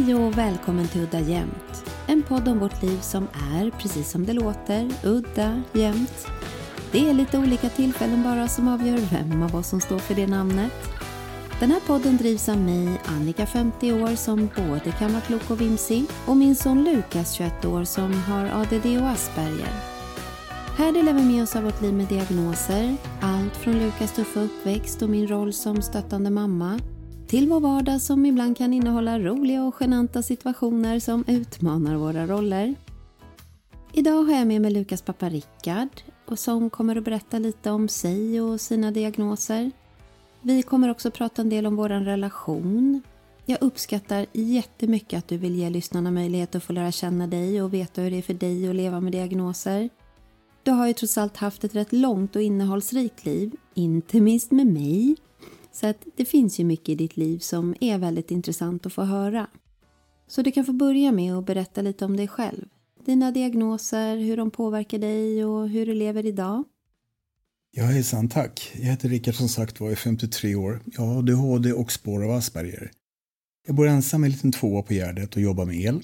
Hej och välkommen till Udda Jämt. En podd om vårt liv som är, precis som det låter, udda jämt. Det är lite olika tillfällen bara som avgör vem av oss som står för det namnet. Den här podden drivs av mig, Annika 50 år, som både kan vara klok och vimsig och min son Lukas 21 år som har ADD och Asperger. Här delar vi med oss av vårt liv med diagnoser, allt från Lukas tuffa uppväxt och min roll som stöttande mamma till vår vardag som ibland kan innehålla roliga och genanta situationer som utmanar våra roller. Idag har jag med mig Lukas pappa Rickard och som kommer att berätta lite om sig och sina diagnoser. Vi kommer också prata en del om vår relation. Jag uppskattar jättemycket att du vill ge lyssnarna möjlighet att få lära känna dig och veta hur det är för dig att leva med diagnoser. Du har ju trots allt haft ett rätt långt och innehållsrikt liv, inte minst med mig. Så att det finns ju mycket i ditt liv som är väldigt intressant att få höra. Så du kan få börja med att berätta lite om dig själv. Dina diagnoser, hur de påverkar dig och hur du lever idag. Ja, hejsan, tack. Jag heter Rickard som sagt var, är 53 år. Jag har ADHD och spår av Asperger. Jag bor ensam i en liten tvåa på Gärdet och jobbar med el.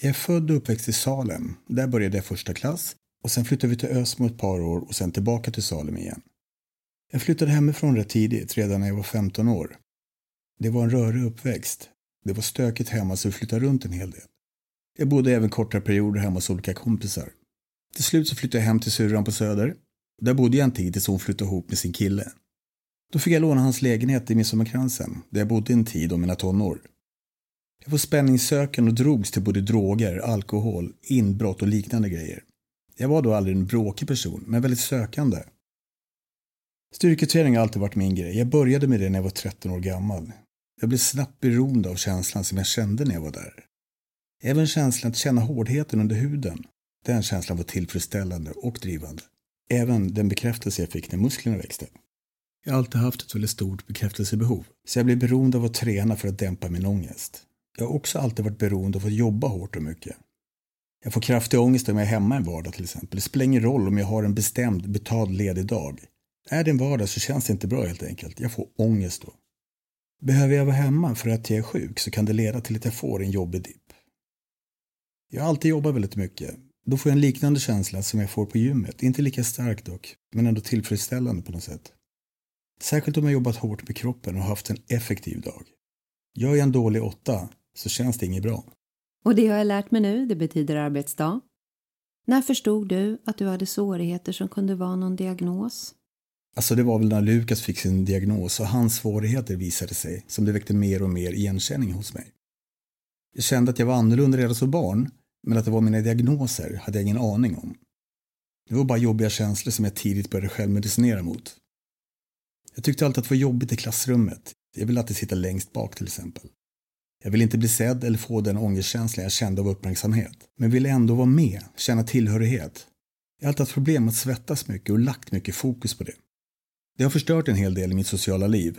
Jag är född och uppväxt i Salem. Där började jag första klass och sen flyttade vi till Ösmo ett par år och sen tillbaka till Salem igen. Jag flyttade hemifrån rätt tidigt, redan när jag var 15 år. Det var en rörig uppväxt. Det var stökigt hemma så vi flyttade runt en hel del. Jag bodde även korta perioder hemma hos olika kompisar. Till slut så flyttade jag hem till syrran på Söder. Där bodde jag en tid tills hon flyttade ihop med sin kille. Då fick jag låna hans lägenhet i Midsommarkransen, där jag bodde en tid om mina tonår. Jag var spänningssökande och drogs till både droger, alkohol, inbrott och liknande grejer. Jag var då aldrig en bråkig person, men väldigt sökande. Styrketräning har alltid varit min grej. Jag började med det när jag var 13 år gammal. Jag blev snabbt beroende av känslan som jag kände när jag var där. Även känslan att känna hårdheten under huden. Den känslan var tillfredsställande och drivande. Även den bekräftelse jag fick när musklerna växte. Jag har alltid haft ett väldigt stort bekräftelsebehov, så jag blev beroende av att träna för att dämpa min ångest. Jag har också alltid varit beroende av att jobba hårt och mycket. Jag får kraftig ångest om jag är hemma en vardag till exempel. Det spelar ingen roll om jag har en bestämd betald ledig dag. Är det en vardag så känns det inte bra helt enkelt. Jag får ångest då. Behöver jag vara hemma för att jag är sjuk så kan det leda till att jag får en jobbig dipp. Jag har alltid jobbat väldigt mycket. Då får jag en liknande känsla som jag får på gymmet. Inte lika stark dock, men ändå tillfredsställande på något sätt. Särskilt om jag jobbat hårt med kroppen och haft en effektiv dag. Gör jag en dålig åtta så känns det inget bra. Och det har jag lärt mig nu, det betyder arbetsdag. När förstod du att du hade svårigheter som kunde vara någon diagnos? Alltså det var väl när Lukas fick sin diagnos och hans svårigheter visade sig som det väckte mer och mer igenkänning hos mig. Jag kände att jag var annorlunda redan som barn, men att det var mina diagnoser hade jag ingen aning om. Det var bara jobbiga känslor som jag tidigt började självmedicinera mot. Jag tyckte alltid att det var jobbigt i klassrummet. Jag ville alltid sitta längst bak till exempel. Jag ville inte bli sedd eller få den ångestkänsla jag kände av uppmärksamhet, men ville ändå vara med, känna tillhörighet. Jag har alltid haft problem med att svettas mycket och lagt mycket fokus på det. Det har förstört en hel del i mitt sociala liv.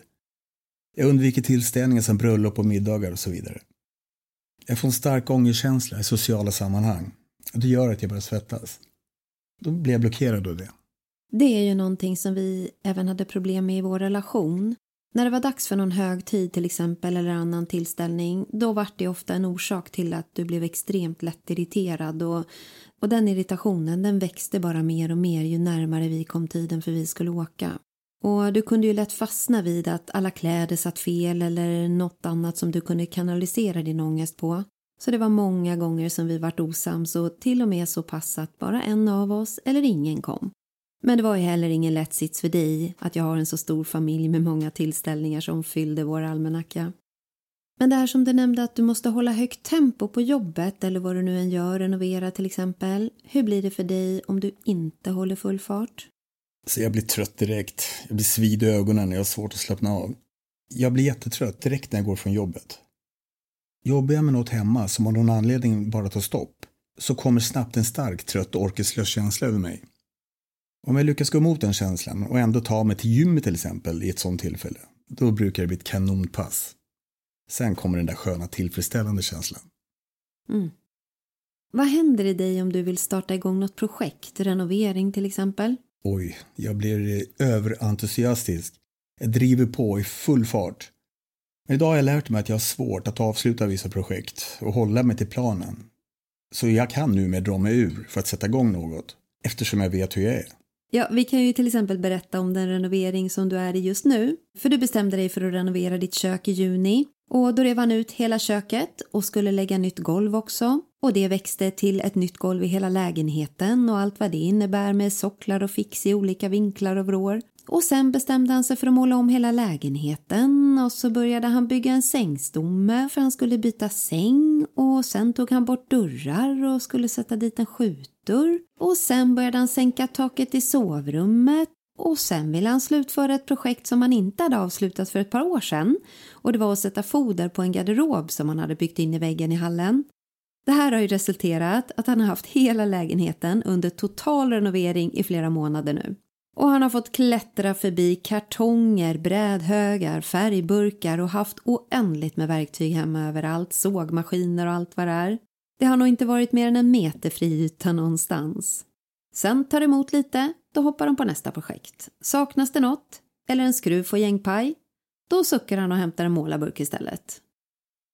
Jag undviker tillställningar som bröllop och middagar och så vidare. Jag får en stark ångestkänsla i sociala sammanhang. Och det gör att jag börjar svettas. Då blir jag blockerad av det. Det är ju någonting som vi även hade problem med i vår relation. När det var dags för någon högtid till exempel eller annan tillställning då var det ofta en orsak till att du blev extremt lätt irriterad och, och den irritationen den växte bara mer och mer ju närmare vi kom tiden för vi skulle åka. Och du kunde ju lätt fastna vid att alla kläder satt fel eller något annat som du kunde kanalisera din ångest på. Så det var många gånger som vi vart osams och till och med så pass att bara en av oss eller ingen kom. Men det var ju heller ingen lätt sits för dig att jag har en så stor familj med många tillställningar som fyllde vår almanacka. Men det här som du nämnde att du måste hålla högt tempo på jobbet eller vad du nu än gör, renovera till exempel. Hur blir det för dig om du inte håller full fart? Så jag blir trött direkt. Jag blir svid i ögonen och jag har svårt att slappna av. Jag blir jättetrött direkt när jag går från jobbet. Jobbar jag med något hemma som av någon anledning bara tar stopp så kommer snabbt en stark, trött och orkeslös känsla över mig. Om jag lyckas gå emot den känslan och ändå ta mig till gymmet till exempel i ett sånt tillfälle, då brukar det bli ett kanonpass. Sen kommer den där sköna tillfredsställande känslan. Mm. Vad händer i dig om du vill starta igång något projekt, renovering till exempel? Oj, jag blir överentusiastisk. Jag driver på i full fart. Men idag har jag lärt mig att jag har svårt att avsluta vissa projekt och hålla mig till planen. Så jag kan nu med dra mig ur för att sätta igång något, eftersom jag vet hur jag är. Ja, vi kan ju till exempel berätta om den renovering som du är i just nu. För du bestämde dig för att renovera ditt kök i juni. Och då rev han ut hela köket och skulle lägga nytt golv också. Och det växte till ett nytt golv i hela lägenheten och allt vad det innebär med socklar och fix i olika vinklar och vrår. Och sen bestämde han sig för att måla om hela lägenheten och så började han bygga en sängstomme för han skulle byta säng och sen tog han bort dörrar och skulle sätta dit en skjutdörr och sen började han sänka taket i sovrummet och sen ville han slutföra ett projekt som han inte hade avslutat för ett par år sedan och det var att sätta foder på en garderob som han hade byggt in i väggen i hallen. Det här har ju resulterat att han har haft hela lägenheten under total renovering i flera månader nu. Och han har fått klättra förbi kartonger, brädhögar, färgburkar och haft oändligt med verktyg hemma överallt, sågmaskiner och allt vad det är. Det har nog inte varit mer än en meterfri yta någonstans. Sen tar det emot lite, då hoppar de på nästa projekt. Saknas det något, eller en skruv får gängpaj, då suckar han och hämtar en målarburk istället.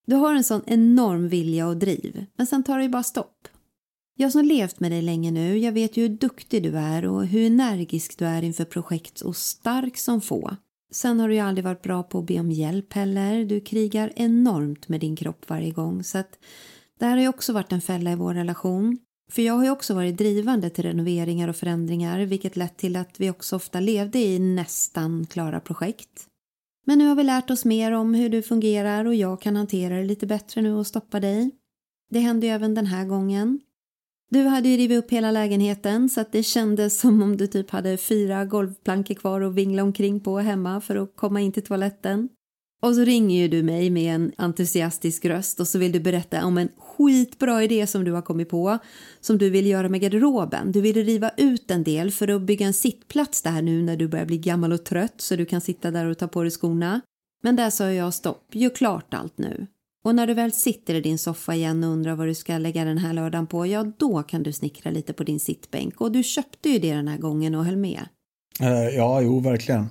Du har en sån enorm vilja och driv, men sen tar det ju bara stopp. Jag som levt med dig länge nu, jag vet ju hur duktig du är och hur energisk du är inför projekt och stark som få. Sen har du ju aldrig varit bra på att be om hjälp heller. Du krigar enormt med din kropp varje gång så att det här har ju också varit en fälla i vår relation. För jag har ju också varit drivande till renoveringar och förändringar vilket lett till att vi också ofta levde i nästan klara projekt. Men nu har vi lärt oss mer om hur du fungerar och jag kan hantera det lite bättre nu och stoppa dig. Det hände ju även den här gången. Du hade ju rivit upp hela lägenheten så att det kändes som om du typ hade fyra golvplankor kvar att vingla omkring på hemma för att komma in till toaletten. Och så ringer ju du mig med en entusiastisk röst och så vill du berätta om en skitbra idé som du har kommit på som du vill göra med garderoben. Du vill riva ut en del för att bygga en sittplats där nu när du börjar bli gammal och trött så du kan sitta där och ta på dig skorna. Men där sa jag stopp, gör klart allt nu. Och när du väl sitter i din soffa igen och undrar vad du ska lägga den här lördagen på, ja då kan du snickra lite på din sittbänk. Och du köpte ju det den här gången och höll med. Eh, ja, jo, verkligen.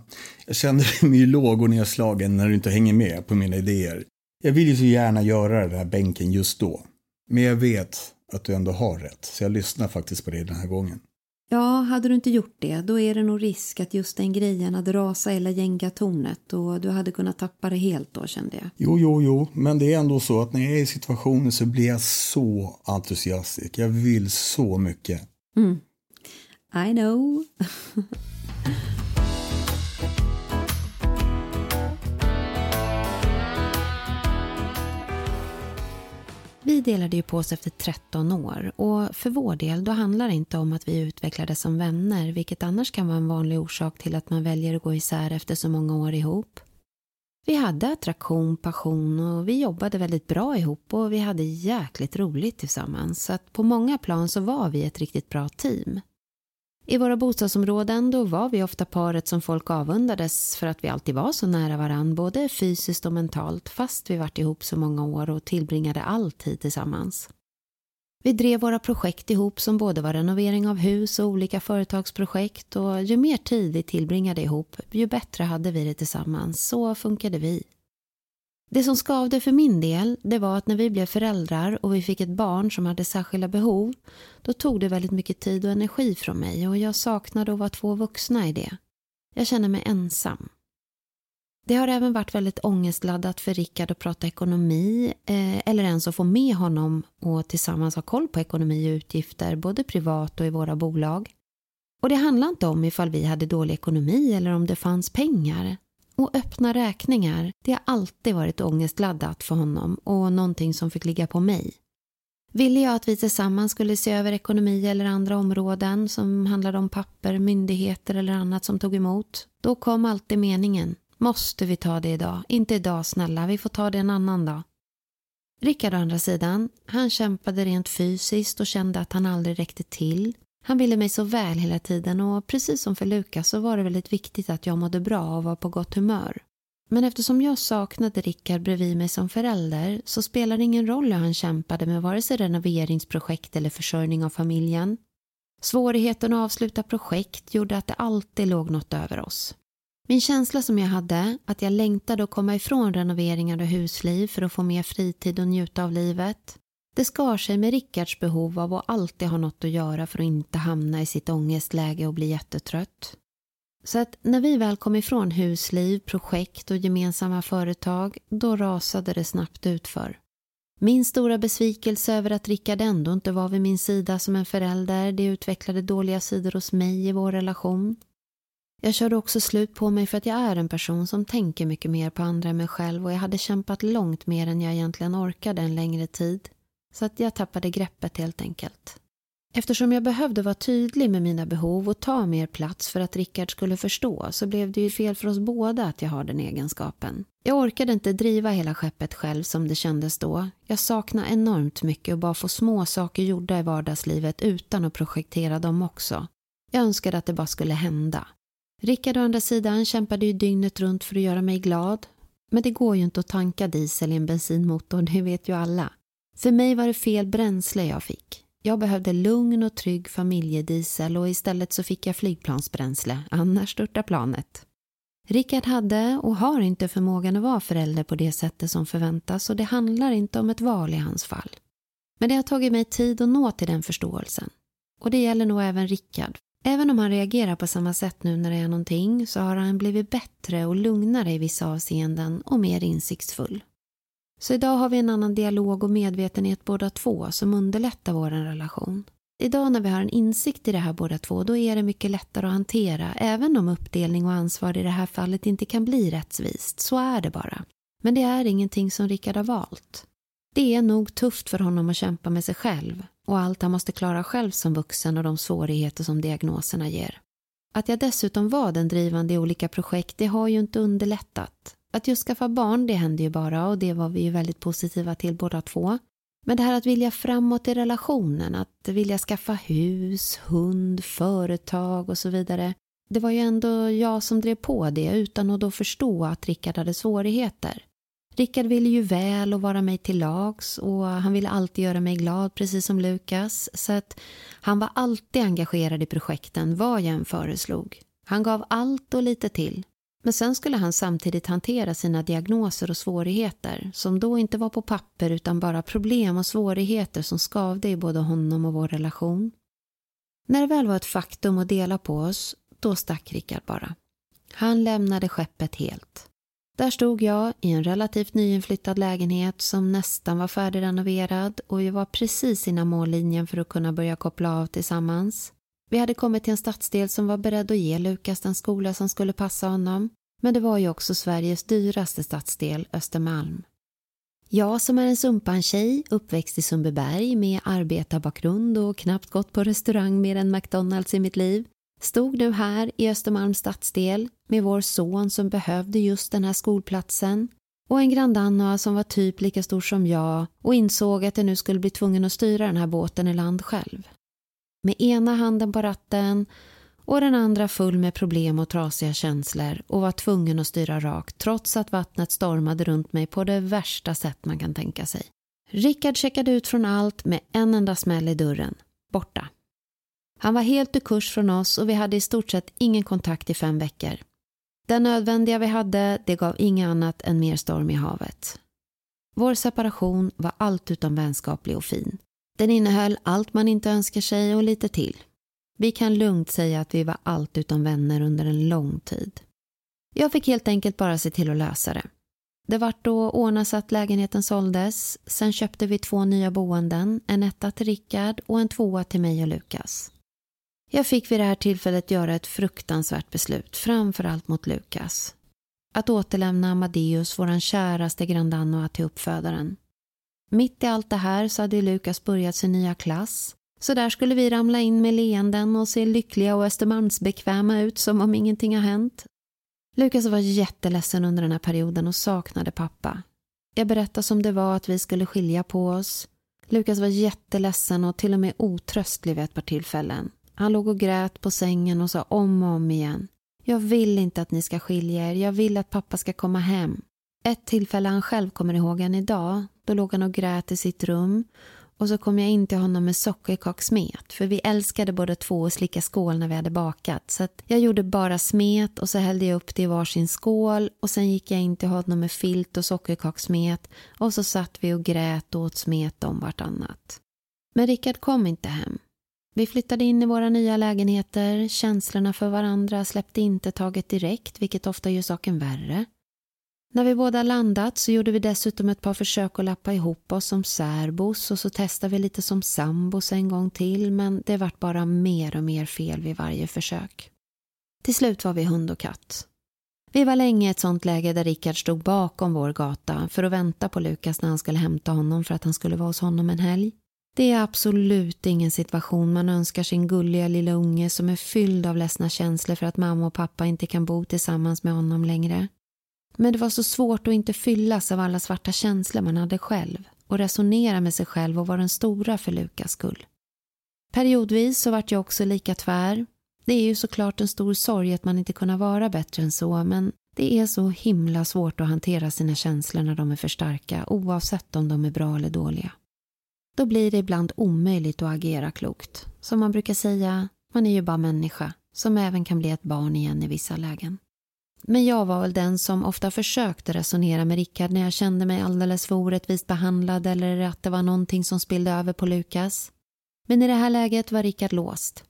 Jag känner mig ju låg och nedslagen när du inte hänger med på mina idéer. Jag vill ju så gärna göra den här bänken just då. Men jag vet att du ändå har rätt, så jag lyssnar faktiskt på dig den här gången. Ja, hade du inte gjort det, då är det nog risk att just den grejen hade rasat hela gängatornet och du hade kunnat tappa det helt då kände jag. Jo, jo, jo, men det är ändå så att när jag är i situationen så blir jag så entusiastisk. Jag vill så mycket. Mm. I know. Vi delade ju på oss efter 13 år och för vår del då handlar det inte om att vi utvecklades som vänner vilket annars kan vara en vanlig orsak till att man väljer att gå isär efter så många år ihop. Vi hade attraktion, passion och vi jobbade väldigt bra ihop och vi hade jäkligt roligt tillsammans så att på många plan så var vi ett riktigt bra team. I våra bostadsområden då var vi ofta paret som folk avundades för att vi alltid var så nära varann, både fysiskt och mentalt, fast vi varit ihop så många år och tillbringade all tid tillsammans. Vi drev våra projekt ihop som både var renovering av hus och olika företagsprojekt och ju mer tid vi tillbringade ihop, ju bättre hade vi det tillsammans. Så funkade vi. Det som skavde för min del, det var att när vi blev föräldrar och vi fick ett barn som hade särskilda behov, då tog det väldigt mycket tid och energi från mig och jag saknade att vara två vuxna i det. Jag känner mig ensam. Det har även varit väldigt ångestladdat för Rickard att prata ekonomi eh, eller ens att få med honom och tillsammans ha koll på ekonomi och utgifter både privat och i våra bolag. Och det handlar inte om ifall vi hade dålig ekonomi eller om det fanns pengar. Och öppna räkningar, det har alltid varit ångestladdat för honom och någonting som fick ligga på mig. Ville jag att vi tillsammans skulle se över ekonomi eller andra områden som handlade om papper, myndigheter eller annat som tog emot, då kom alltid meningen. Måste vi ta det idag? Inte idag snälla, vi får ta det en annan dag. Rickard å andra sidan, han kämpade rent fysiskt och kände att han aldrig räckte till. Han ville mig så väl hela tiden och precis som för Lukas så var det väldigt viktigt att jag mådde bra och var på gott humör. Men eftersom jag saknade Rickard bredvid mig som förälder så spelade det ingen roll hur han kämpade med vare sig renoveringsprojekt eller försörjning av familjen. Svårigheten att avsluta projekt gjorde att det alltid låg något över oss. Min känsla som jag hade, att jag längtade att komma ifrån renoveringar och husliv för att få mer fritid och njuta av livet, det skar sig med Rickards behov av att alltid ha något att göra för att inte hamna i sitt ångestläge och bli jättetrött. Så att när vi väl kom ifrån husliv, projekt och gemensamma företag, då rasade det snabbt utför. Min stora besvikelse över att Rickard ändå inte var vid min sida som en förälder, det utvecklade dåliga sidor hos mig i vår relation. Jag körde också slut på mig för att jag är en person som tänker mycket mer på andra än mig själv och jag hade kämpat långt mer än jag egentligen orkade en längre tid. Så att jag tappade greppet helt enkelt. Eftersom jag behövde vara tydlig med mina behov och ta mer plats för att Rickard skulle förstå så blev det ju fel för oss båda att jag har den egenskapen. Jag orkade inte driva hela skeppet själv som det kändes då. Jag saknade enormt mycket och bara få små saker gjorda i vardagslivet utan att projektera dem också. Jag önskade att det bara skulle hända. Rickard å andra sidan kämpade ju dygnet runt för att göra mig glad. Men det går ju inte att tanka diesel i en bensinmotor, det vet ju alla. För mig var det fel bränsle jag fick. Jag behövde lugn och trygg familjediesel och istället så fick jag flygplansbränsle, annars störtar planet. Rickard hade och har inte förmågan att vara förälder på det sättet som förväntas och det handlar inte om ett val i hans fall. Men det har tagit mig tid att nå till den förståelsen. Och det gäller nog även Rickard. Även om han reagerar på samma sätt nu när det är någonting så har han blivit bättre och lugnare i vissa avseenden och mer insiktsfull. Så idag har vi en annan dialog och medvetenhet båda två som underlättar vår relation. Idag när vi har en insikt i det här båda två då är det mycket lättare att hantera även om uppdelning och ansvar i det här fallet inte kan bli rättvist. Så är det bara. Men det är ingenting som Rickard har valt. Det är nog tufft för honom att kämpa med sig själv och allt han måste klara själv som vuxen och de svårigheter som diagnoserna ger. Att jag dessutom var den drivande i olika projekt det har ju inte underlättat. Att just skaffa barn, det hände ju bara och det var vi ju väldigt positiva till båda två. Men det här att vilja framåt i relationen, att vilja skaffa hus, hund, företag och så vidare. Det var ju ändå jag som drev på det utan att då förstå att Rickard hade svårigheter. Rickard ville ju väl och vara mig till lags och han ville alltid göra mig glad precis som Lukas. Så att han var alltid engagerad i projekten vad jag än föreslog. Han gav allt och lite till. Men sen skulle han samtidigt hantera sina diagnoser och svårigheter som då inte var på papper utan bara problem och svårigheter som skavde i både honom och vår relation. När det väl var ett faktum att dela på oss, då stack Rickard bara. Han lämnade skeppet helt. Där stod jag i en relativt nyinflyttad lägenhet som nästan var färdigrenoverad och vi var precis innan mållinjen för att kunna börja koppla av tillsammans. Vi hade kommit till en stadsdel som var beredd att ge Lukas den skola som skulle passa honom. Men det var ju också Sveriges dyraste stadsdel, Östermalm. Jag som är en Sumpan-tjej, uppväxt i Sundbyberg med arbetarbakgrund och knappt gått på restaurang mer än McDonalds i mitt liv, stod nu här i Östermalms stadsdel med vår son som behövde just den här skolplatsen och en grandanna som var typ lika stor som jag och insåg att jag nu skulle bli tvungen att styra den här båten i land själv med ena handen på ratten och den andra full med problem och trasiga känslor och var tvungen att styra rakt trots att vattnet stormade runt mig på det värsta sätt man kan tänka sig. Rickard checkade ut från allt med en enda smäll i dörren. Borta. Han var helt ur kurs från oss och vi hade i stort sett ingen kontakt i fem veckor. Den nödvändiga vi hade, det gav inget annat än mer storm i havet. Vår separation var allt utom vänskaplig och fin. Den innehöll allt man inte önskar sig och lite till. Vi kan lugnt säga att vi var allt utom vänner under en lång tid. Jag fick helt enkelt bara se till att lösa det. Det vart då ordna så att lägenheten såldes. Sen köpte vi två nya boenden, en etta till Rickard och en tvåa till mig och Lukas. Jag fick vid det här tillfället göra ett fruktansvärt beslut, framförallt mot Lukas. att återlämna Amadeus, våran käraste grandannoa, till uppfödaren. Mitt i allt det här så hade Lukas börjat sin nya klass. Så där skulle vi ramla in med leenden och se lyckliga och Östermalmsbekväma ut som om ingenting har hänt. Lukas var jätteledsen under den här perioden och saknade pappa. Jag berättade som det var att vi skulle skilja på oss. Lukas var jätteledsen och till och med otröstlig vid ett par tillfällen. Han låg och grät på sängen och sa om och om igen. Jag vill inte att ni ska skilja er. Jag vill att pappa ska komma hem. Ett tillfälle han själv kommer ihåg än idag. Då låg han och grät i sitt rum. Och så kom jag in till honom med sockerkakssmet. För vi älskade båda två att slicka skål när vi hade bakat. Så jag gjorde bara smet och så hällde jag upp det i varsin skål. Och sen gick jag in till honom med filt och sockerkakssmet. Och så satt vi och grät och åt smet om vartannat. Men Rickard kom inte hem. Vi flyttade in i våra nya lägenheter, känslorna för varandra släppte inte taget direkt, vilket ofta gör saken värre. När vi båda landat så gjorde vi dessutom ett par försök att lappa ihop oss som särbos och så testade vi lite som sambos en gång till, men det vart bara mer och mer fel vid varje försök. Till slut var vi hund och katt. Vi var länge i ett sånt läge där Rickard stod bakom vår gata för att vänta på Lukas när han skulle hämta honom för att han skulle vara hos honom en helg. Det är absolut ingen situation man önskar sin gulliga lilla unge som är fylld av ledsna känslor för att mamma och pappa inte kan bo tillsammans med honom längre. Men det var så svårt att inte fyllas av alla svarta känslor man hade själv och resonera med sig själv och vara den stora för Lukas skull. Periodvis så vart jag också lika tvär. Det är ju såklart en stor sorg att man inte kunna vara bättre än så men det är så himla svårt att hantera sina känslor när de är för starka oavsett om de är bra eller dåliga. Då blir det ibland omöjligt att agera klokt. Som man brukar säga, man är ju bara människa som även kan bli ett barn igen i vissa lägen. Men jag var väl den som ofta försökte resonera med Rickard när jag kände mig alldeles för orättvist behandlad eller att det var någonting som spillde över på Lukas. Men i det här läget var Rickard låst.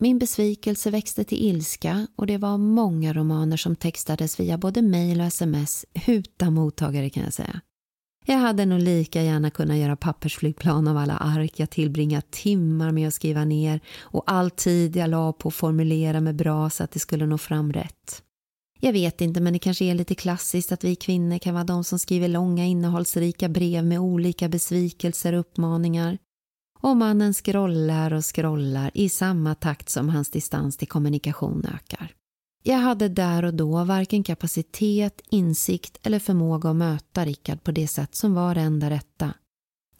Min besvikelse växte till ilska och det var många romaner som textades via både mejl och sms utan mottagare kan jag säga. Jag hade nog lika gärna kunnat göra pappersflygplan av alla ark jag tillbringat timmar med att skriva ner och all tid jag la på att formulera mig bra så att det skulle nå fram rätt. Jag vet inte, men det kanske är lite klassiskt att vi kvinnor kan vara de som skriver långa innehållsrika brev med olika besvikelser och uppmaningar. Och mannen scrollar och scrollar i samma takt som hans distans till kommunikation ökar. Jag hade där och då varken kapacitet, insikt eller förmåga att möta Rickard på det sätt som var det enda rätta.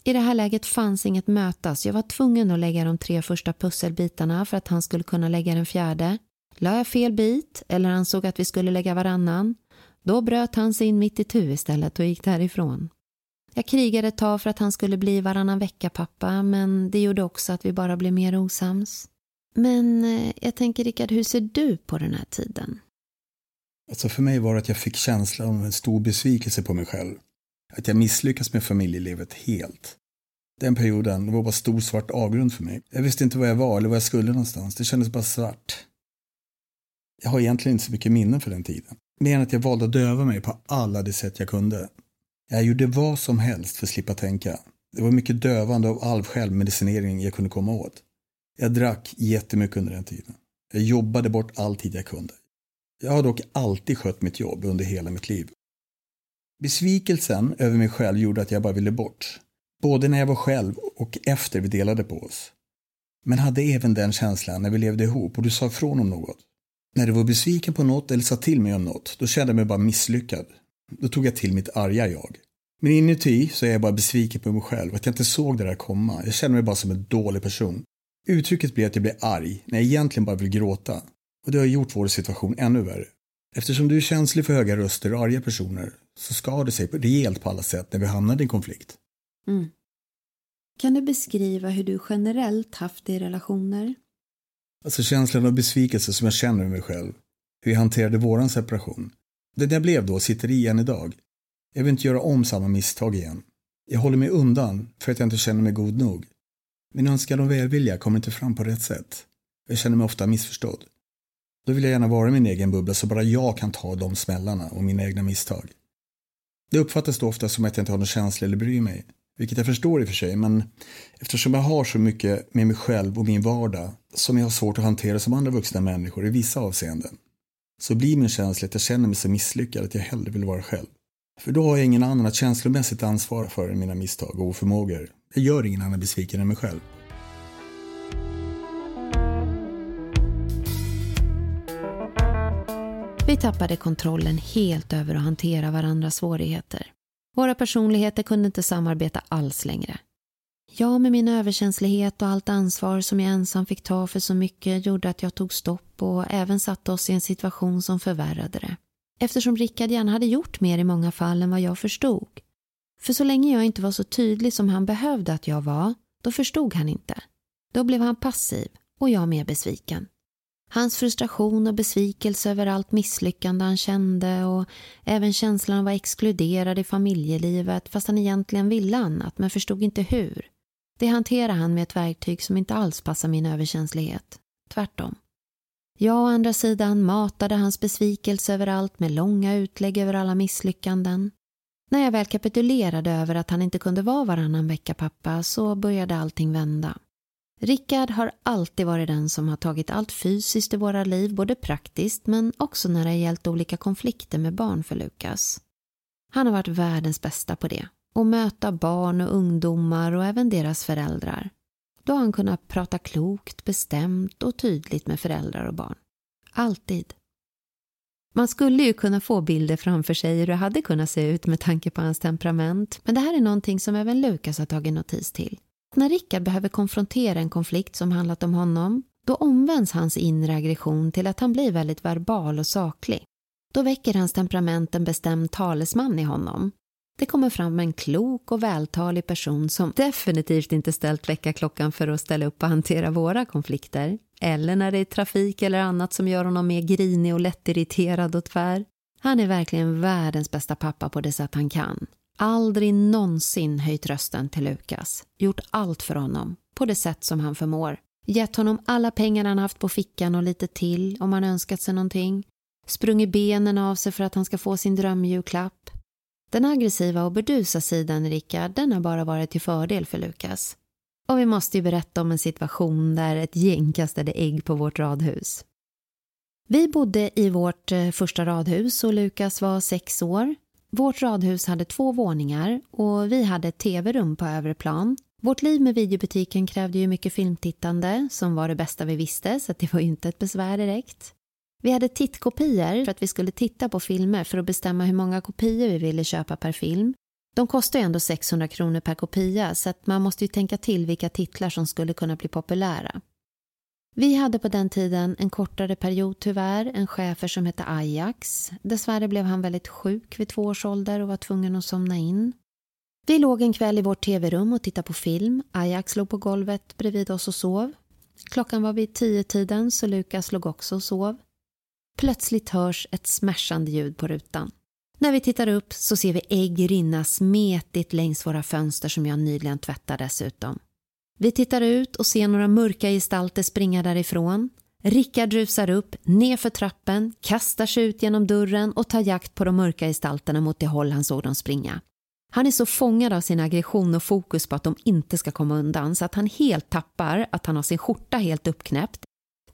I det här läget fanns inget mötas. Jag var tvungen att lägga de tre första pusselbitarna för att han skulle kunna lägga den fjärde. La jag fel bit eller ansåg att vi skulle lägga varannan, då bröt han sig in mitt i tu istället och gick därifrån. Jag krigade ett tag för att han skulle bli varannan vecka-pappa men det gjorde också att vi bara blev mer osams. Men eh, jag tänker Rickard, hur ser du på den här tiden? Alltså för mig var det att jag fick känslan av en stor besvikelse på mig själv. Att jag misslyckats med familjelivet helt. Den perioden det var bara stor svart avgrund för mig. Jag visste inte var jag var eller var jag skulle någonstans. Det kändes bara svart. Jag har egentligen inte så mycket minnen för den tiden. Mer än att jag valde att döva mig på alla de sätt jag kunde. Jag gjorde vad som helst för att slippa tänka. Det var mycket dövande av all självmedicinering jag kunde komma åt. Jag drack jättemycket under den tiden. Jag jobbade bort all tid jag kunde. Jag har dock alltid skött mitt jobb under hela mitt liv. Besvikelsen över mig själv gjorde att jag bara ville bort. Både när jag var själv och efter vi delade på oss. Men hade även den känslan när vi levde ihop och du sa ifrån om något. När du var besviken på något eller sa till mig om något, då kände jag mig bara misslyckad. Då tog jag till mitt arga jag. Men inuti så är jag bara besviken på mig själv, att jag inte såg det där komma. Jag känner mig bara som en dålig person. Uttrycket blir att jag blir arg, när jag egentligen bara vill gråta. Och det har gjort vår situation ännu värre. Eftersom du är känslig för höga röster och arga personer så skar det sig rejält på alla sätt när vi hamnade i en konflikt. Mm. Kan du beskriva hur du generellt haft det i relationer? Alltså känslan av besvikelse som jag känner med mig själv. Hur jag hanterade våran separation. Den jag blev då sitter i än idag. Jag vill inte göra om samma misstag igen. Jag håller mig undan för att jag inte känner mig god nog. Min önskan och välvilja kommer inte fram på rätt sätt. Jag känner mig ofta missförstådd. Då vill jag gärna vara i min egen bubbla så bara jag kan ta de smällarna och mina egna misstag. Det uppfattas då ofta som att jag inte har någon känsla eller bryr mig. Vilket jag förstår i och för sig, men eftersom jag har så mycket med mig själv och min vardag som jag har svårt att hantera som andra vuxna människor i vissa avseenden. så blir min känsla att jag känner mig så misslyckad att jag hellre vill vara själv. För då har jag ingen annan att känslomässigt ansvara för än mina misstag och oförmågor. Jag gör ingen annan besviken än mig själv. Vi tappade kontrollen helt över att hantera varandras svårigheter. Våra personligheter kunde inte samarbeta alls längre. Jag med min överkänslighet och allt ansvar som jag ensam fick ta för så mycket gjorde att jag tog stopp och även satte oss i en situation som förvärrade det. Eftersom Rickard gärna hade gjort mer i många fall än vad jag förstod. För så länge jag inte var så tydlig som han behövde att jag var, då förstod han inte. Då blev han passiv och jag mer besviken. Hans frustration och besvikelse över allt misslyckande han kände och även känslan av att vara exkluderad i familjelivet fast han egentligen ville annat men förstod inte hur. Det hanterar han med ett verktyg som inte alls passar min överkänslighet. Tvärtom. Jag å andra sidan matade hans besvikelse över allt med långa utlägg över alla misslyckanden. När jag väl kapitulerade över att han inte kunde vara varannan vecka pappa så började allting vända. Rickard har alltid varit den som har tagit allt fysiskt i våra liv, både praktiskt men också när det gällt olika konflikter med barn för Lukas. Han har varit världens bästa på det och möta barn och ungdomar och även deras föräldrar. Då har han kunnat prata klokt, bestämt och tydligt med föräldrar och barn. Alltid. Man skulle ju kunna få bilder framför sig hur det hade kunnat se ut med tanke på hans temperament, men det här är någonting som även Lukas har tagit notis till. När Rickard behöver konfrontera en konflikt som handlat om honom, då omvänds hans inre aggression till att han blir väldigt verbal och saklig. Då väcker hans temperament en bestämd talesman i honom. Det kommer fram en klok och vältalig person som definitivt inte ställt väckarklockan för att ställa upp och hantera våra konflikter. Eller när det är trafik eller annat som gör honom mer grinig och lättirriterad och tvär. Han är verkligen världens bästa pappa på det sätt han kan. Aldrig någonsin höjt rösten till Lukas. Gjort allt för honom, på det sätt som han förmår. Gett honom alla pengar han haft på fickan och lite till om han önskat sig någonting. Sprungit benen av sig för att han ska få sin drömjulklapp. Den aggressiva och burdusa sidan i Rickard, den har bara varit till fördel för Lukas. Och vi måste ju berätta om en situation där ett gäng kastade ägg på vårt radhus. Vi bodde i vårt eh, första radhus och Lukas var sex år. Vårt radhus hade två våningar och vi hade ett tv-rum på övre plan. Vårt liv med videobutiken krävde ju mycket filmtittande som var det bästa vi visste så det var ju inte ett besvär direkt. Vi hade tittkopior för att vi skulle titta på filmer för att bestämma hur många kopior vi ville köpa per film. De kostar ju ändå 600 kronor per kopia så att man måste ju tänka till vilka titlar som skulle kunna bli populära. Vi hade på den tiden en kortare period tyvärr, en chefer som hette Ajax. Dessvärre blev han väldigt sjuk vid två års ålder och var tvungen att somna in. Vi låg en kväll i vårt tv-rum och tittade på film. Ajax låg på golvet bredvid oss och sov. Klockan var vid tio tiden så Lukas låg också och sov. Plötsligt hörs ett smärsande ljud på rutan. När vi tittar upp så ser vi ägg rinna smetigt längs våra fönster som jag nyligen tvättade dessutom. Vi tittar ut och ser några mörka gestalter springa därifrån. Rickard rusar upp, nerför trappen, kastar sig ut genom dörren och tar jakt på de mörka gestalterna mot det håll han såg dem springa. Han är så fångad av sin aggression och fokus på att de inte ska komma undan så att han helt tappar att han har sin skjorta helt uppknäppt.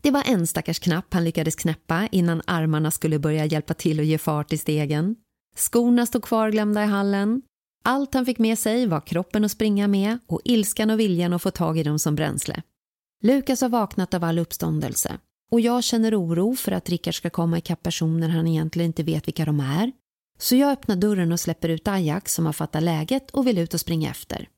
Det var en stackars knapp han lyckades knäppa innan armarna skulle börja hjälpa till att ge fart i stegen. Skorna stod kvarglömda i hallen. Allt han fick med sig var kroppen att springa med och ilskan och viljan att få tag i dem som bränsle. Lukas har vaknat av all uppståndelse och jag känner oro för att Rickard ska komma ikapp personer han egentligen inte vet vilka de är. Så jag öppnar dörren och släpper ut Ajax som har fattat läget och vill ut och springa efter.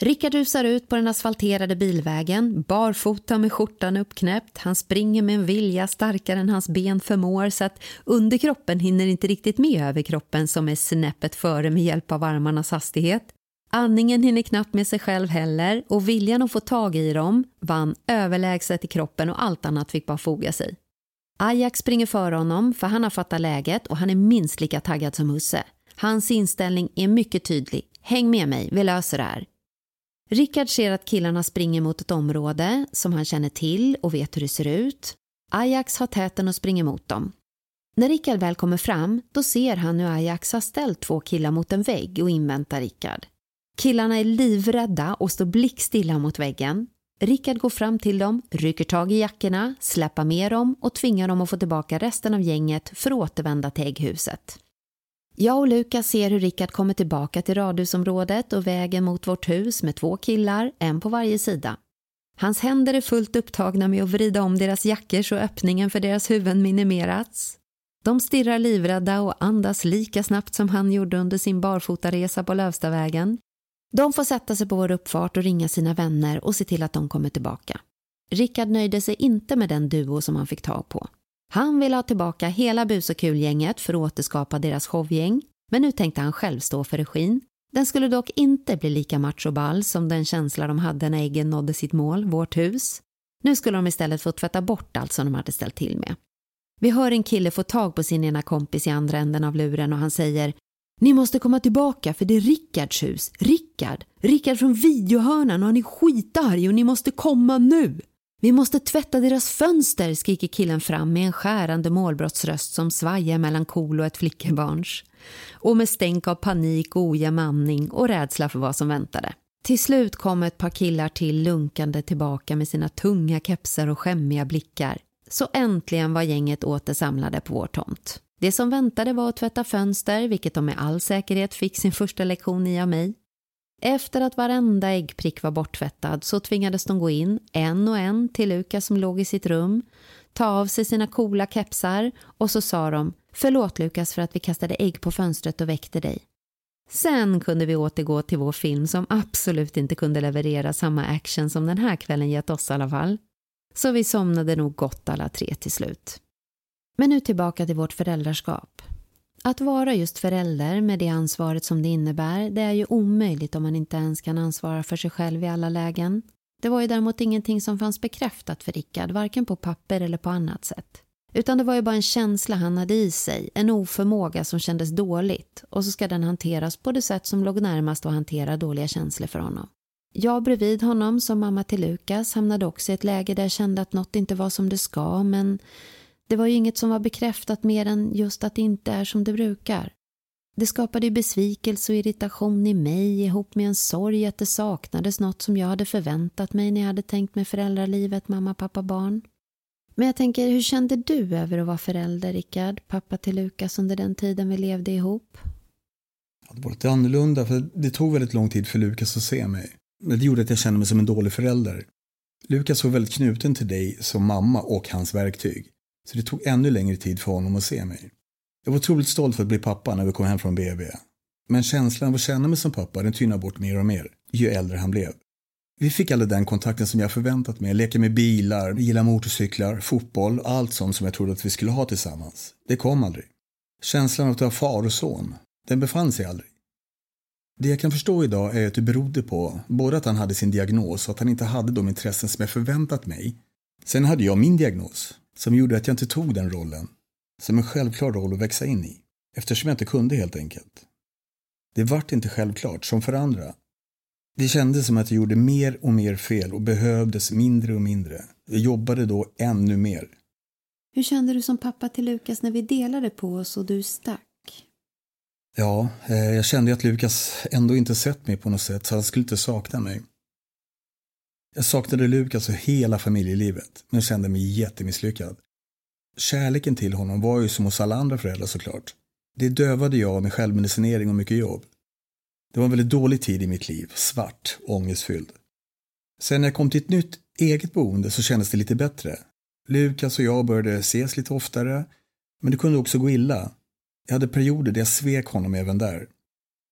Rickard rusar ut på den asfalterade bilvägen, barfota med skjortan uppknäppt. Han springer med en vilja starkare än hans ben förmår så att underkroppen hinner inte riktigt med överkroppen som är snäppet före med hjälp av armarnas hastighet. Andningen hinner knappt med sig själv heller och viljan att få tag i dem vann överlägset i kroppen och allt annat fick bara foga sig. Ajax springer före honom för han har fattat läget och han är minst lika taggad som Husse. Hans inställning är mycket tydlig. Häng med mig, vi löser det här. Rickard ser att killarna springer mot ett område som han känner till och vet hur det ser ut. Ajax har täten och springer mot dem. När Rickard väl kommer fram då ser han hur Ajax har ställt två killar mot en vägg och inväntar Rickard. Killarna är livrädda och står blickstilla mot väggen. Rickard går fram till dem, rycker tag i jackorna, släpper med dem och tvingar dem att få tillbaka resten av gänget för att återvända till ägghuset. Jag och Lukas ser hur Rickard kommer tillbaka till radhusområdet och vägen mot vårt hus med två killar, en på varje sida. Hans händer är fullt upptagna med att vrida om deras jackor så öppningen för deras huvuden minimerats. De stirrar livrädda och andas lika snabbt som han gjorde under sin barfotaresa på Lövstavägen. De får sätta sig på vår uppfart och ringa sina vänner och se till att de kommer tillbaka. Rickard nöjde sig inte med den duo som han fick tag på. Han ville ha tillbaka hela bus och kulgänget för att återskapa deras showgäng, men nu tänkte han själv stå för regin. Den skulle dock inte bli lika machoball som den känsla de hade när äggen nådde sitt mål, vårt hus. Nu skulle de istället få tvätta bort allt som de hade ställt till med. Vi hör en kille få tag på sin ena kompis i andra änden av luren och han säger Ni måste komma tillbaka för det är Rickards hus. Rickard! Rickard från videohörnan och han är skitarg och ni måste komma nu! Vi måste tvätta deras fönster, skriker killen fram med en skärande målbrottsröst som svajar mellan KOL och ett flickebarns. Och med stänk av panik och ojämn andning och rädsla för vad som väntade. Till slut kom ett par killar till lunkande tillbaka med sina tunga kepsar och skämmiga blickar. Så äntligen var gänget åter samlade på vår tomt. Det som väntade var att tvätta fönster, vilket de med all säkerhet fick sin första lektion i av mig. Efter att varenda äggprick var borttvättad så tvingades de gå in, en och en, till Lukas som låg i sitt rum, ta av sig sina coola kepsar och så sa de Förlåt Lukas för att vi kastade ägg på fönstret och väckte dig. Sen kunde vi återgå till vår film som absolut inte kunde leverera samma action som den här kvällen gett oss i alla fall. Så vi somnade nog gott alla tre till slut. Men nu tillbaka till vårt föräldraskap. Att vara just förälder med det ansvaret som det innebär, det är ju omöjligt om man inte ens kan ansvara för sig själv i alla lägen. Det var ju däremot ingenting som fanns bekräftat för Rickard, varken på papper eller på annat sätt. Utan det var ju bara en känsla han hade i sig, en oförmåga som kändes dåligt och så ska den hanteras på det sätt som låg närmast att hantera dåliga känslor för honom. Jag bredvid honom som mamma till Lukas hamnade också i ett läge där jag kände att något inte var som det ska men det var ju inget som var bekräftat mer än just att det inte är som det brukar. Det skapade ju besvikelse och irritation i mig ihop med en sorg att det saknades något som jag hade förväntat mig när jag hade tänkt mig föräldralivet mamma, pappa, barn. Men jag tänker, hur kände du över att vara förälder, Rickard, pappa till Lukas under den tiden vi levde ihop? Det var lite annorlunda, för det tog väldigt lång tid för Lukas att se mig. Men det gjorde att jag kände mig som en dålig förälder. Lukas var väldigt knuten till dig som mamma och hans verktyg. Så det tog ännu längre tid för honom att se mig. Jag var otroligt stolt för att bli pappa när vi kom hem från BB. Men känslan av att känna mig som pappa den tynade bort mer och mer ju äldre han blev. Vi fick aldrig den kontakten som jag förväntat mig. Leka med bilar, gilla motorcyklar, fotboll, allt sånt som jag trodde att vi skulle ha tillsammans. Det kom aldrig. Känslan av att vara far och son, den befann sig aldrig. Det jag kan förstå idag är att det berodde på både att han hade sin diagnos och att han inte hade de intressen som jag förväntat mig. Sen hade jag min diagnos, som gjorde att jag inte tog den rollen som en självklar roll att växa in i, eftersom jag inte kunde helt enkelt. Det vart inte självklart, som för andra. Det kändes som att jag gjorde mer och mer fel och behövdes mindre och mindre. Jag jobbade då ännu mer. Hur kände du som pappa till Lukas när vi delade på oss och du stack? Ja, eh, jag kände att Lukas ändå inte sett mig på något sätt, så han skulle inte sakna mig. Jag saknade Lukas och hela familjelivet, men kände mig jättemisslyckad. Kärleken till honom var ju som hos alla andra föräldrar såklart. Det dövade jag med självmedicinering och mycket jobb. Det var en väldigt dålig tid i mitt liv, svart, och ångestfylld. Sen när jag kom till ett nytt eget boende så kändes det lite bättre. Lukas och jag började ses lite oftare, men det kunde också gå illa. Jag hade perioder där jag svek honom även där.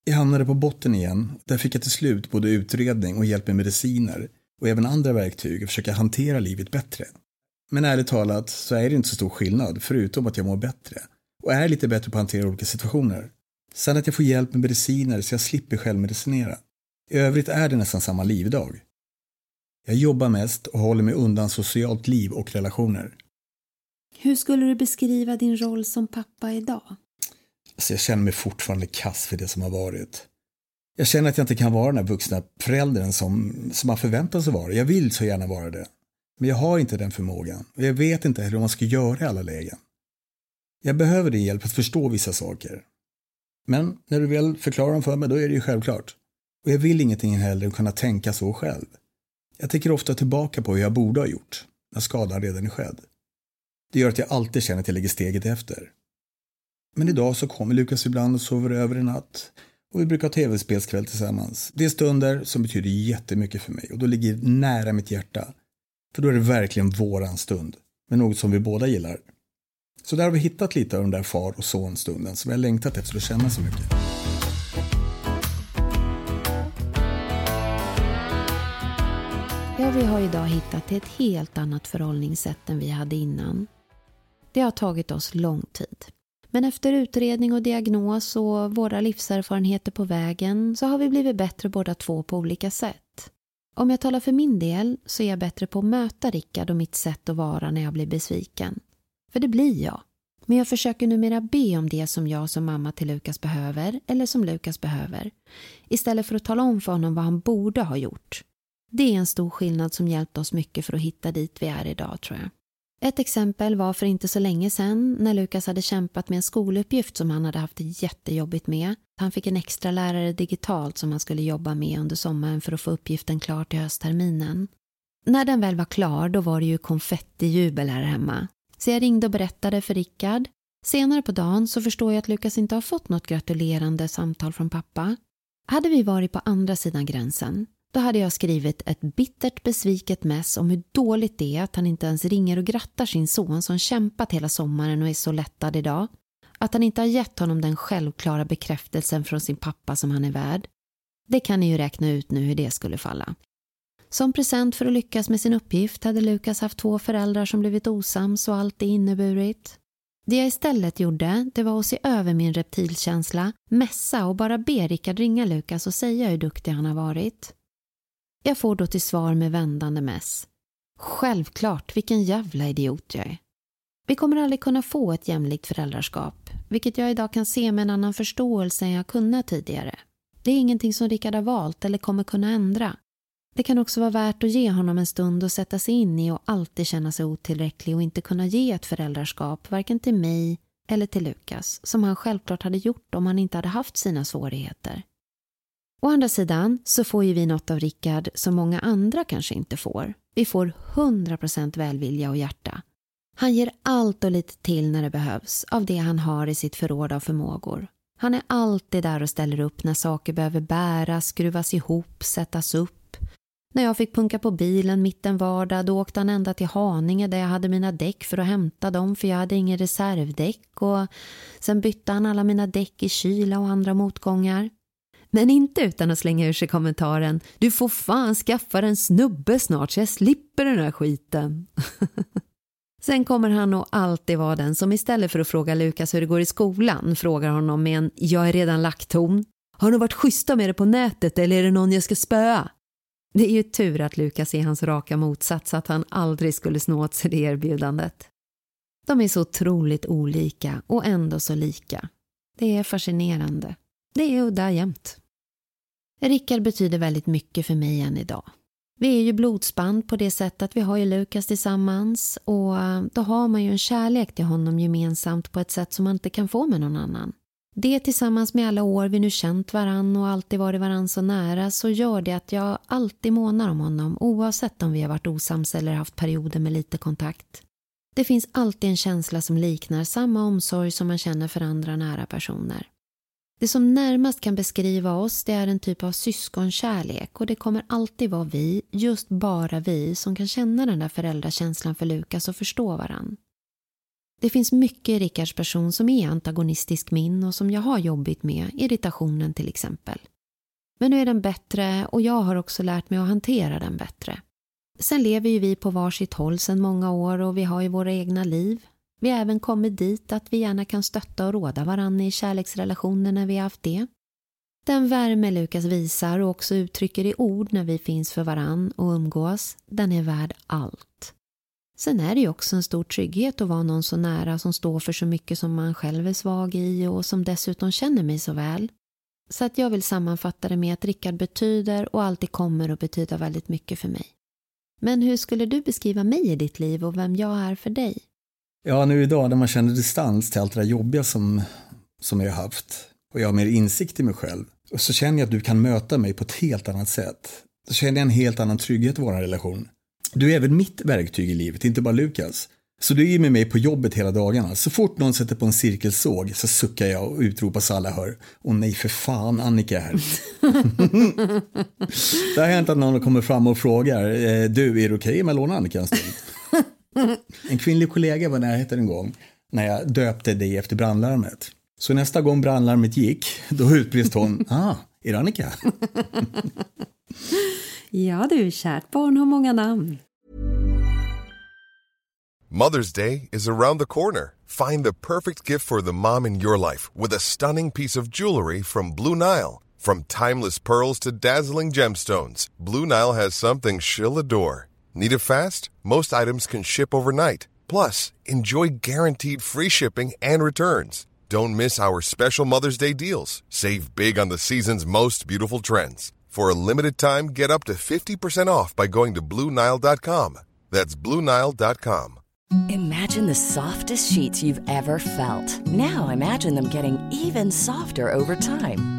Jag hamnade på botten igen. Där fick jag till slut både utredning och hjälp med mediciner och även andra verktyg att försöka hantera livet bättre. Men ärligt talat så är det inte så stor skillnad, förutom att jag mår bättre och är lite bättre på att hantera olika situationer. Sen att jag får hjälp med mediciner så jag slipper självmedicinera. I övrigt är det nästan samma liv idag. Jag jobbar mest och håller mig undan socialt liv och relationer. Hur skulle du beskriva din roll som pappa idag? Alltså jag känner mig fortfarande kass för det som har varit. Jag känner att jag inte kan vara den här vuxna föräldern som, som man förväntar sig vara. Jag vill så gärna vara det. Men jag har inte den förmågan. Och jag vet inte heller vad man ska göra i alla lägen. Jag behöver din hjälp att förstå vissa saker. Men när du väl förklarar dem för mig, då är det ju självklart. Och jag vill ingenting heller än kunna tänka så själv. Jag tänker ofta tillbaka på hur jag borde ha gjort, när skadan redan är skedd. Det gör att jag alltid känner att jag lägger steget efter. Men idag så kommer Lukas ibland och sover över en natt och vi brukar ha tv-spelskväll tillsammans. Det är stunder som betyder jättemycket för mig och då ligger det nära mitt hjärta. För då är det verkligen våran stund, med något som vi båda gillar. Så där har vi hittat lite av den där far och sonstunden som jag längtat efter att känna så mycket. Ja, vi har idag hittat till ett helt annat förhållningssätt än vi hade innan. Det har tagit oss lång tid. Men efter utredning och diagnos och våra livserfarenheter på vägen så har vi blivit bättre båda två på olika sätt. Om jag talar för min del så är jag bättre på att möta Rickard och mitt sätt att vara när jag blir besviken. För det blir jag. Men jag försöker numera be om det som jag som mamma till Lukas behöver eller som Lukas behöver. Istället för att tala om för honom vad han borde ha gjort. Det är en stor skillnad som hjälpt oss mycket för att hitta dit vi är idag tror jag. Ett exempel var för inte så länge sedan när Lukas hade kämpat med en skoluppgift som han hade haft det jättejobbigt med. Han fick en extra lärare digitalt som han skulle jobba med under sommaren för att få uppgiften klar till höstterminen. När den väl var klar då var det ju konfettijubel här hemma. Så jag ringde och berättade för Rickard. Senare på dagen så förstår jag att Lukas inte har fått något gratulerande samtal från pappa. Hade vi varit på andra sidan gränsen då hade jag skrivit ett bittert besviket mess om hur dåligt det är att han inte ens ringer och grattar sin son som kämpat hela sommaren och är så lättad idag. Att han inte har gett honom den självklara bekräftelsen från sin pappa som han är värd. Det kan ni ju räkna ut nu hur det skulle falla. Som present för att lyckas med sin uppgift hade Lukas haft två föräldrar som blivit osams och allt det inneburit. Det jag istället gjorde, det var att se över min reptilkänsla, mässa och bara be Rickard ringa Lukas och säga hur duktig han har varit. Jag får då till svar med vändande mess. Självklart, vilken jävla idiot jag är. Vi kommer aldrig kunna få ett jämlikt föräldraskap, vilket jag idag kan se med en annan förståelse än jag kunnat tidigare. Det är ingenting som Rickard har valt eller kommer kunna ändra. Det kan också vara värt att ge honom en stund att sätta sig in i och alltid känna sig otillräcklig och inte kunna ge ett föräldraskap, varken till mig eller till Lukas, som han självklart hade gjort om han inte hade haft sina svårigheter. Å andra sidan så får ju vi något av Rickard som många andra kanske inte får. Vi får 100% välvilja och hjärta. Han ger allt och lite till när det behövs av det han har i sitt förråd av förmågor. Han är alltid där och ställer upp när saker behöver bäras, skruvas ihop, sättas upp. När jag fick punka på bilen mitt en vardag då åkte han ända till Haninge där jag hade mina däck för att hämta dem för jag hade ingen reservdäck och sen bytte han alla mina däck i kyla och andra motgångar. Men inte utan att slänga ur sig kommentaren Du får fan skaffa en snubbe snart så jag slipper den här skiten. Sen kommer han nog alltid vara den som istället för att fråga Lukas hur det går i skolan frågar honom med en “jag är redan lagt ton”. Har de varit schyssta med det på nätet eller är det någon jag ska spöa? Det är ju tur att Lukas är hans raka motsats att han aldrig skulle snå åt sig det erbjudandet. De är så otroligt olika och ändå så lika. Det är fascinerande. Det är udda jämt. Rickard betyder väldigt mycket för mig än idag. Vi är ju blodsband på det sättet att vi har ju Lukas tillsammans och eh, då har man ju en kärlek till honom gemensamt på ett sätt som man inte kan få med någon annan. Det tillsammans med alla år vi nu känt varann och alltid varit varann så nära så gör det att jag alltid månar om honom oavsett om vi har varit osams eller haft perioder med lite kontakt. Det finns alltid en känsla som liknar samma omsorg som man känner för andra nära personer. Det som närmast kan beskriva oss det är en typ av syskonkärlek och det kommer alltid vara vi, just bara vi, som kan känna den där föräldrakänslan för Lukas och förstå varann. Det finns mycket i Rickards person som är antagonistisk min och som jag har jobbigt med, irritationen till exempel. Men nu är den bättre och jag har också lärt mig att hantera den bättre. Sen lever ju vi på varsitt håll sedan många år och vi har ju våra egna liv, vi har även kommit dit att vi gärna kan stötta och råda varandra i kärleksrelationer när vi har haft det. Den värme Lukas visar och också uttrycker i ord när vi finns för varann och umgås, den är värd allt. Sen är det ju också en stor trygghet att vara någon så nära som står för så mycket som man själv är svag i och som dessutom känner mig så väl. Så att jag vill sammanfatta det med att Rickard betyder och alltid kommer att betyda väldigt mycket för mig. Men hur skulle du beskriva mig i ditt liv och vem jag är för dig? Ja, nu idag när man känner distans till allt det där jobbiga som, som jag har haft och jag har mer insikt i mig själv, så känner jag att du kan möta mig på ett helt annat sätt. så känner jag en helt annan trygghet i vår relation. Du är även mitt verktyg i livet, inte bara Lukas. Så du är med mig på jobbet hela dagarna. Så fort någon sätter på en cirkelsåg så suckar jag och utropar så alla hör. Åh nej för fan, Annika är här. det har hänt att någon kommer fram och frågar. Eh, du, är det okej okay om jag lånar Annika en stund? en kvinnlig kollega var närheten en gång när jag döpte dig efter brandlarmet. Så nästa gång brandlarmet gick, då utbrist hon. Ah, är det Annika? ja du, kärt barn har många namn. Mother's Day is around the corner. Find the perfect gift for the mom in your life with a stunning piece of jewelry from Blue Nile. From timeless pearls to dazzling gemstones, Blue Nile has something she'll adore. Need it fast? Most items can ship overnight. Plus, enjoy guaranteed free shipping and returns. Don't miss our special Mother's Day deals. Save big on the season's most beautiful trends. For a limited time, get up to 50% off by going to Bluenile.com. That's Bluenile.com. Imagine the softest sheets you've ever felt. Now imagine them getting even softer over time.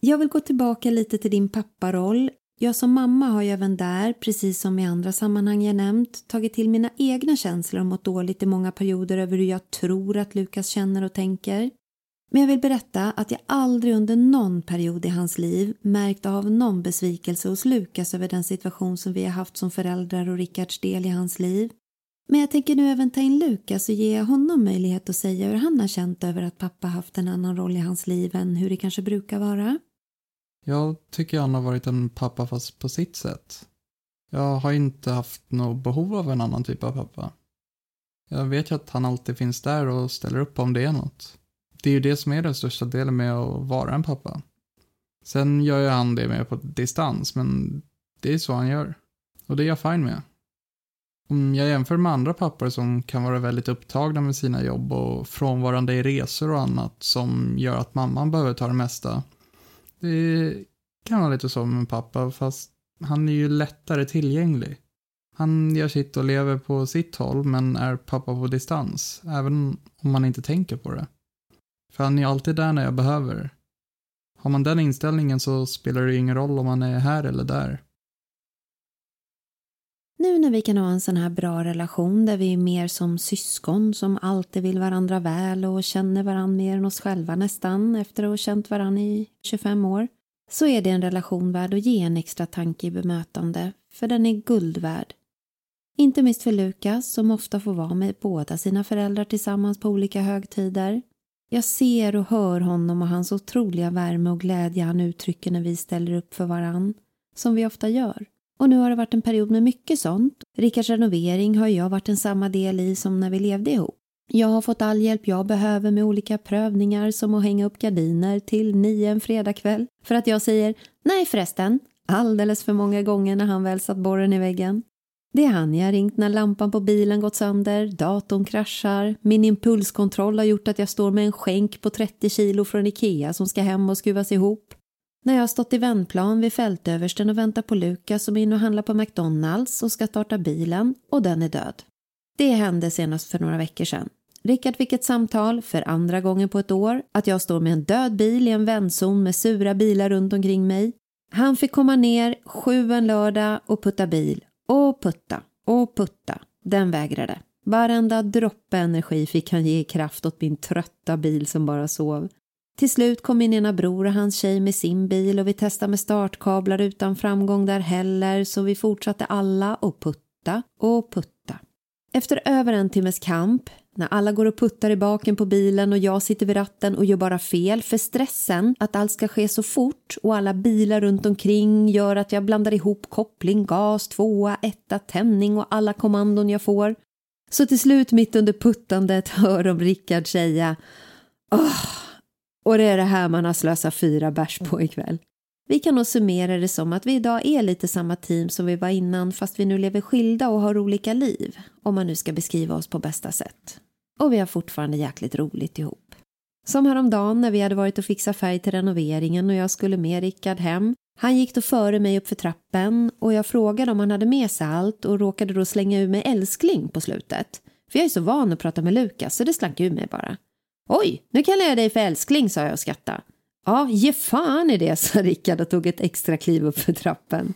Jag vill gå tillbaka lite till din papparoll. Jag som mamma har ju även där, precis som i andra sammanhang jag nämnt, tagit till mina egna känslor och mått dåligt i många perioder över hur jag tror att Lukas känner och tänker. Men jag vill berätta att jag aldrig under någon period i hans liv märkt av någon besvikelse hos Lukas över den situation som vi har haft som föräldrar och Rickards del i hans liv. Men jag tänker nu även ta in Lukas och ge honom möjlighet att säga hur han har känt över att pappa haft en annan roll i hans liv än hur det kanske brukar vara. Jag tycker han har varit en pappa fast på sitt sätt. Jag har inte haft något behov av en annan typ av pappa. Jag vet ju att han alltid finns där och ställer upp om det är något. Det är ju det som är den största delen med att vara en pappa. Sen gör ju han det med på distans, men det är så han gör. Och det är jag fine med. Om jag jämför med andra pappor som kan vara väldigt upptagna med sina jobb och frånvarande i resor och annat som gör att mamman behöver ta det mesta det kan vara lite så med min pappa, fast han är ju lättare tillgänglig. Han gör sitt och lever på sitt håll, men är pappa på distans, även om man inte tänker på det. För han är alltid där när jag behöver. Har man den inställningen så spelar det ingen roll om man är här eller där. Nu när vi kan ha en sån här bra relation där vi är mer som syskon som alltid vill varandra väl och känner varandra mer än oss själva nästan efter att ha känt varandra i 25 år så är det en relation värd att ge en extra tanke i bemötande för den är guld värd. Inte minst för Lukas som ofta får vara med båda sina föräldrar tillsammans på olika högtider. Jag ser och hör honom och hans otroliga värme och glädje han uttrycker när vi ställer upp för varann, som vi ofta gör. Och nu har det varit en period med mycket sånt. Rickards renovering har jag varit en samma del i som när vi levde ihop. Jag har fått all hjälp jag behöver med olika prövningar som att hänga upp gardiner till nio en fredagkväll för att jag säger nej förresten alldeles för många gånger när han väl satt borren i väggen. Det är han jag ringt när lampan på bilen gått sönder, datorn kraschar, min impulskontroll har gjort att jag står med en skänk på 30 kilo från Ikea som ska hem och skruvas ihop. När jag har stått i vändplan vid fältöversten och väntat på Lukas som är inne och handlar på McDonalds och ska starta bilen och den är död. Det hände senast för några veckor sedan. Rickard fick ett samtal, för andra gången på ett år, att jag står med en död bil i en vändzon med sura bilar runt omkring mig. Han fick komma ner sju en lördag och putta bil. Och putta och putta. Den vägrade. Varenda droppe energi fick han ge i kraft åt min trötta bil som bara sov. Till slut kom min ena bror och hans tjej med sin bil och vi testade med startkablar utan framgång där heller så vi fortsatte alla och putta och putta. Efter över en timmes kamp, när alla går och puttar i baken på bilen och jag sitter vid ratten och gör bara fel för stressen att allt ska ske så fort och alla bilar runt omkring gör att jag blandar ihop koppling, gas, tvåa, etta, tändning och alla kommandon jag får. Så till slut mitt under puttandet hör de Rickard säga Åh, och det är det här man har slösat fyra bärs på ikväll. Vi kan nog summera det som att vi idag är lite samma team som vi var innan fast vi nu lever skilda och har olika liv, om man nu ska beskriva oss på bästa sätt. Och vi har fortfarande jäkligt roligt ihop. Som häromdagen när vi hade varit och fixat färg till renoveringen och jag skulle med Rickard hem. Han gick då före mig upp för trappen och jag frågade om han hade med sig allt och råkade då slänga ur mig älskling på slutet. För jag är så van att prata med Lukas så det slank ur mig bara. Oj, nu kallar jag dig för älskling, sa jag och skrattade. Ja, ge fan i det, sa Rickard och tog ett extra kliv upp för trappen.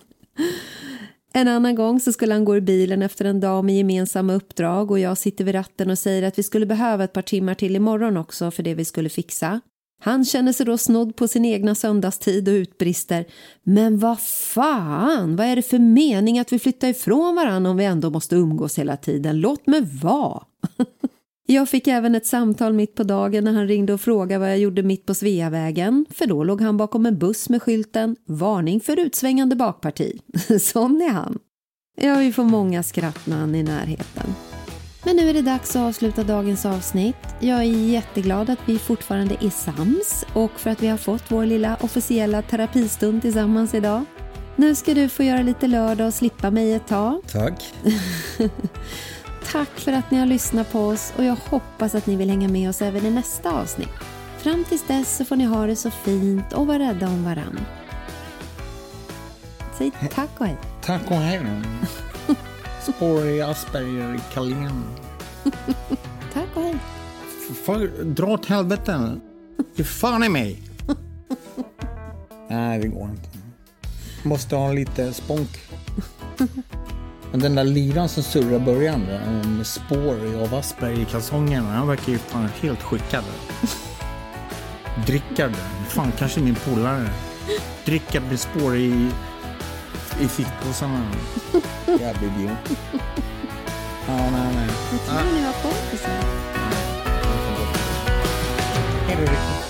En annan gång så skulle han gå i bilen efter en dag med gemensamma uppdrag och jag sitter vid ratten och säger att vi skulle behöva ett par timmar till imorgon också för det vi skulle fixa. Han känner sig då snodd på sin egna söndagstid och utbrister Men vad fan, vad är det för mening att vi flyttar ifrån varandra om vi ändå måste umgås hela tiden? Låt mig vara! Jag fick även ett samtal mitt på dagen när han ringde och frågade vad jag gjorde mitt på Sveavägen, för då låg han bakom en buss med skylten “Varning för utsvängande bakparti”. Sån är han. Ja, vi får många skratt när han är i närheten. Men nu är det dags att avsluta dagens avsnitt. Jag är jätteglad att vi fortfarande är sams och för att vi har fått vår lilla officiella terapistund tillsammans idag. Nu ska du få göra lite lördag och slippa mig ett tag. Tack. Tack för att ni har lyssnat på oss och jag hoppas att ni vill hänga med oss även i nästa avsnitt. Fram tills dess så får ni ha det så fint och vara rädda om varann. Säg tack och hej. Tack och hej. Spår i Asperger Carlén. Tack och hej. För, dra åt helvete. Ge fan i mig. Nej, det går inte. Måste ha lite spånk. Men den där liran som surrar i början där, med spår av Asperger i kalsongerna, han verkar ju fan helt skickad. Drickard, fan kanske min polare. Drickard med spår i, i fickpåsarna. Jävla idiot. Ja, nej, nej. Jag trodde ni var kompisar. Hej då, Rickard.